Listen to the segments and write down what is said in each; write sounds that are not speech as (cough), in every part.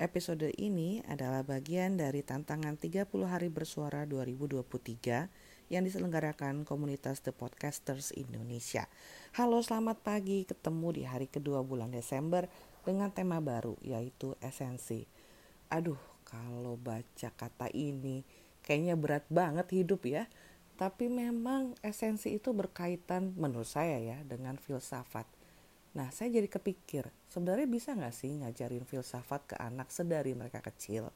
Episode ini adalah bagian dari tantangan 30 hari bersuara 2023 yang diselenggarakan komunitas The Podcasters Indonesia. Halo, selamat pagi. Ketemu di hari kedua bulan Desember dengan tema baru yaitu esensi. Aduh, kalau baca kata ini kayaknya berat banget hidup ya. Tapi memang esensi itu berkaitan menurut saya ya dengan filsafat Nah, saya jadi kepikir, sebenarnya bisa nggak sih ngajarin filsafat ke anak sedari mereka kecil?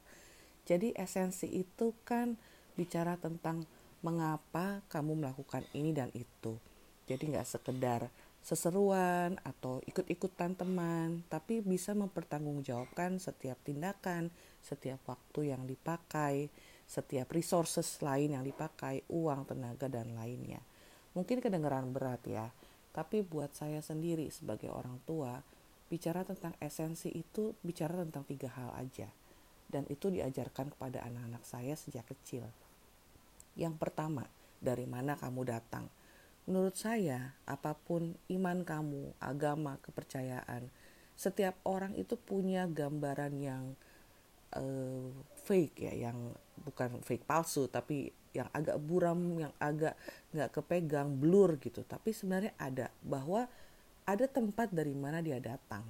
Jadi esensi itu kan bicara tentang mengapa kamu melakukan ini dan itu. Jadi nggak sekedar seseruan atau ikut-ikutan teman, tapi bisa mempertanggungjawabkan setiap tindakan, setiap waktu yang dipakai, setiap resources lain yang dipakai, uang, tenaga, dan lainnya. Mungkin kedengaran berat ya, tapi buat saya sendiri sebagai orang tua, bicara tentang esensi itu bicara tentang tiga hal aja. Dan itu diajarkan kepada anak-anak saya sejak kecil. Yang pertama, dari mana kamu datang? Menurut saya, apa pun iman kamu, agama, kepercayaan, setiap orang itu punya gambaran yang uh, fake ya, yang bukan fake palsu, tapi yang agak buram, yang agak nggak kepegang, blur gitu. Tapi sebenarnya ada bahwa ada tempat dari mana dia datang.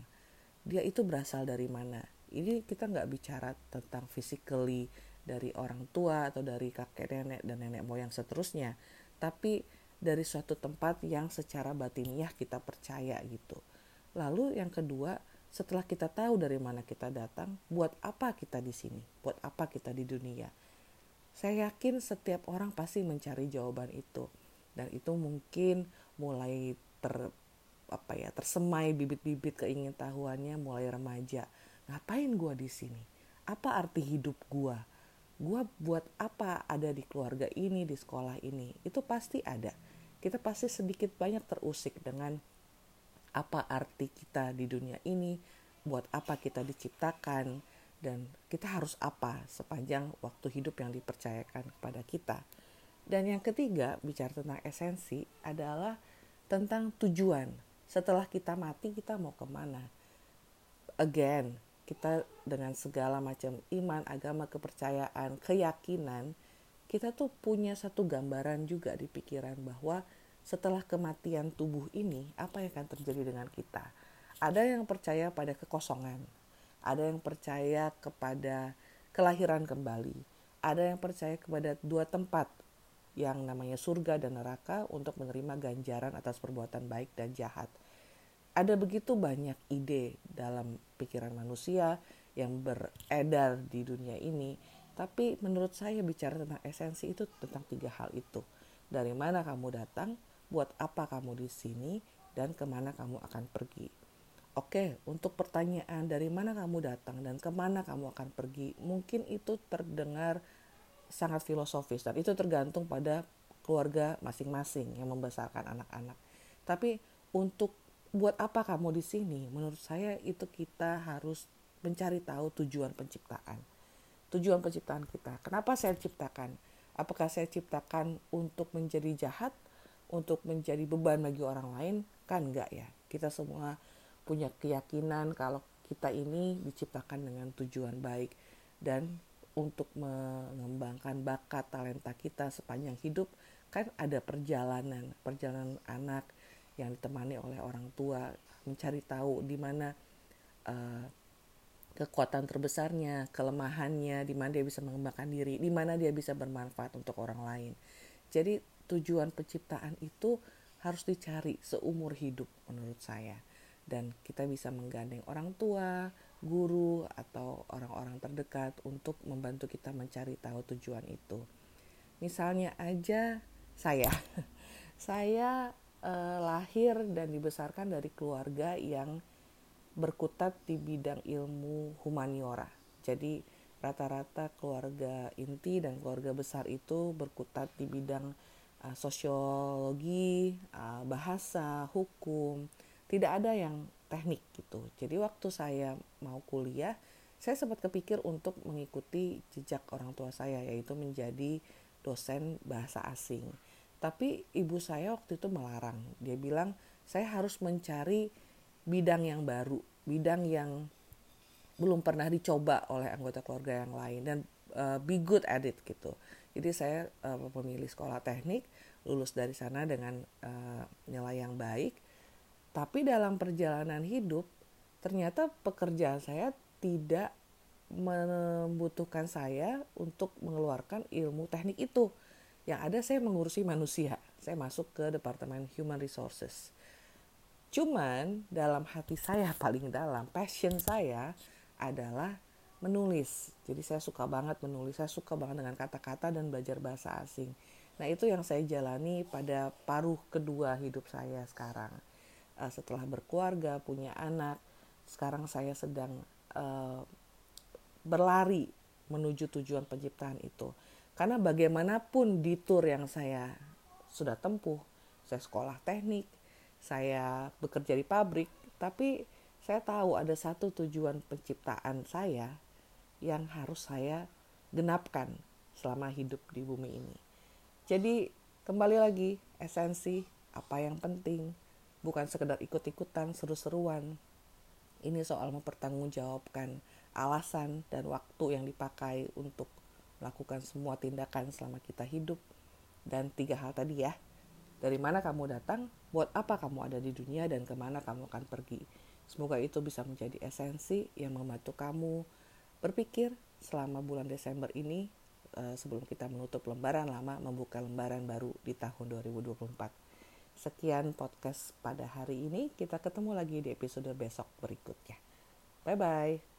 Dia itu berasal dari mana. Ini kita nggak bicara tentang physically dari orang tua atau dari kakek nenek dan nenek moyang seterusnya, tapi dari suatu tempat yang secara batiniah kita percaya gitu. Lalu yang kedua, setelah kita tahu dari mana kita datang, buat apa kita di sini? Buat apa kita di dunia? Saya yakin setiap orang pasti mencari jawaban itu dan itu mungkin mulai ter apa ya tersemai bibit-bibit keingintahuannya mulai remaja. Ngapain gua di sini? Apa arti hidup gua? Gua buat apa ada di keluarga ini, di sekolah ini? Itu pasti ada. Kita pasti sedikit banyak terusik dengan apa arti kita di dunia ini, buat apa kita diciptakan, dan kita harus apa sepanjang waktu hidup yang dipercayakan kepada kita. Dan yang ketiga, bicara tentang esensi adalah tentang tujuan. Setelah kita mati, kita mau ke mana? Again, kita dengan segala macam iman, agama, kepercayaan, keyakinan, kita tuh punya satu gambaran juga di pikiran bahwa setelah kematian tubuh ini, apa yang akan terjadi dengan kita? Ada yang percaya pada kekosongan, ada yang percaya kepada kelahiran kembali, ada yang percaya kepada dua tempat yang namanya surga dan neraka untuk menerima ganjaran atas perbuatan baik dan jahat. Ada begitu banyak ide dalam pikiran manusia yang beredar di dunia ini, tapi menurut saya bicara tentang esensi itu tentang tiga hal itu. Dari mana kamu datang, buat apa kamu di sini, dan ke mana kamu akan pergi. Oke, untuk pertanyaan dari mana kamu datang dan ke mana kamu akan pergi, mungkin itu terdengar sangat filosofis dan itu tergantung pada keluarga masing-masing yang membesarkan anak-anak. Tapi untuk buat apa kamu di sini? Menurut saya itu kita harus mencari tahu tujuan penciptaan. Tujuan penciptaan kita. Kenapa saya ciptakan? Apakah saya ciptakan untuk menjadi jahat, untuk menjadi beban bagi orang lain? Kan enggak ya. Kita semua punya keyakinan kalau kita ini diciptakan dengan tujuan baik dan untuk mengembangkan bakat talenta kita sepanjang hidup kan ada perjalanan perjalanan anak yang ditemani oleh orang tua mencari tahu di mana uh, kekuatan terbesarnya kelemahannya di mana dia bisa mengembangkan diri di mana dia bisa bermanfaat untuk orang lain jadi tujuan penciptaan itu harus dicari seumur hidup menurut saya dan kita bisa menggandeng orang tua, guru atau orang-orang terdekat untuk membantu kita mencari tahu tujuan itu. Misalnya aja saya, (laughs) saya eh, lahir dan dibesarkan dari keluarga yang berkutat di bidang ilmu humaniora. Jadi rata-rata keluarga inti dan keluarga besar itu berkutat di bidang uh, sosiologi, uh, bahasa, hukum, tidak ada yang teknik gitu. Jadi waktu saya mau kuliah, saya sempat kepikir untuk mengikuti jejak orang tua saya yaitu menjadi dosen bahasa asing. Tapi ibu saya waktu itu melarang. Dia bilang saya harus mencari bidang yang baru, bidang yang belum pernah dicoba oleh anggota keluarga yang lain dan uh, be good at it gitu. Jadi saya uh, memilih sekolah teknik, lulus dari sana dengan uh, nilai yang baik. Tapi dalam perjalanan hidup ternyata pekerjaan saya tidak membutuhkan saya untuk mengeluarkan ilmu teknik itu. Yang ada saya mengurusi manusia. Saya masuk ke Departemen Human Resources. Cuman dalam hati saya (laughs) paling dalam, passion saya adalah menulis. Jadi saya suka banget menulis, saya suka banget dengan kata-kata dan belajar bahasa asing. Nah itu yang saya jalani pada paruh kedua hidup saya sekarang. Uh, setelah berkeluarga, punya anak, sekarang saya sedang uh, berlari menuju tujuan penciptaan itu. Karena bagaimanapun di tour yang saya sudah tempuh, saya sekolah teknik, saya bekerja di pabrik, tapi saya tahu ada satu tujuan penciptaan saya yang harus saya genapkan selama hidup di bumi ini. Jadi kembali lagi esensi apa yang penting bukan sekedar ikut-ikutan seru-seruan. Ini soal mempertanggungjawabkan alasan dan waktu yang dipakai untuk melakukan semua tindakan selama kita hidup dan tiga hal tadi ya dari mana kamu datang buat apa kamu ada di dunia dan ke mana kamu akan pergi semoga itu bisa menjadi esensi yang membantu kamu berpikir selama bulan Desember ini eh, sebelum kita menutup lembaran lama membuka lembaran baru di tahun 2024 sekian podcast pada hari ini. Kita ketemu lagi di episode besok berikutnya. Bye bye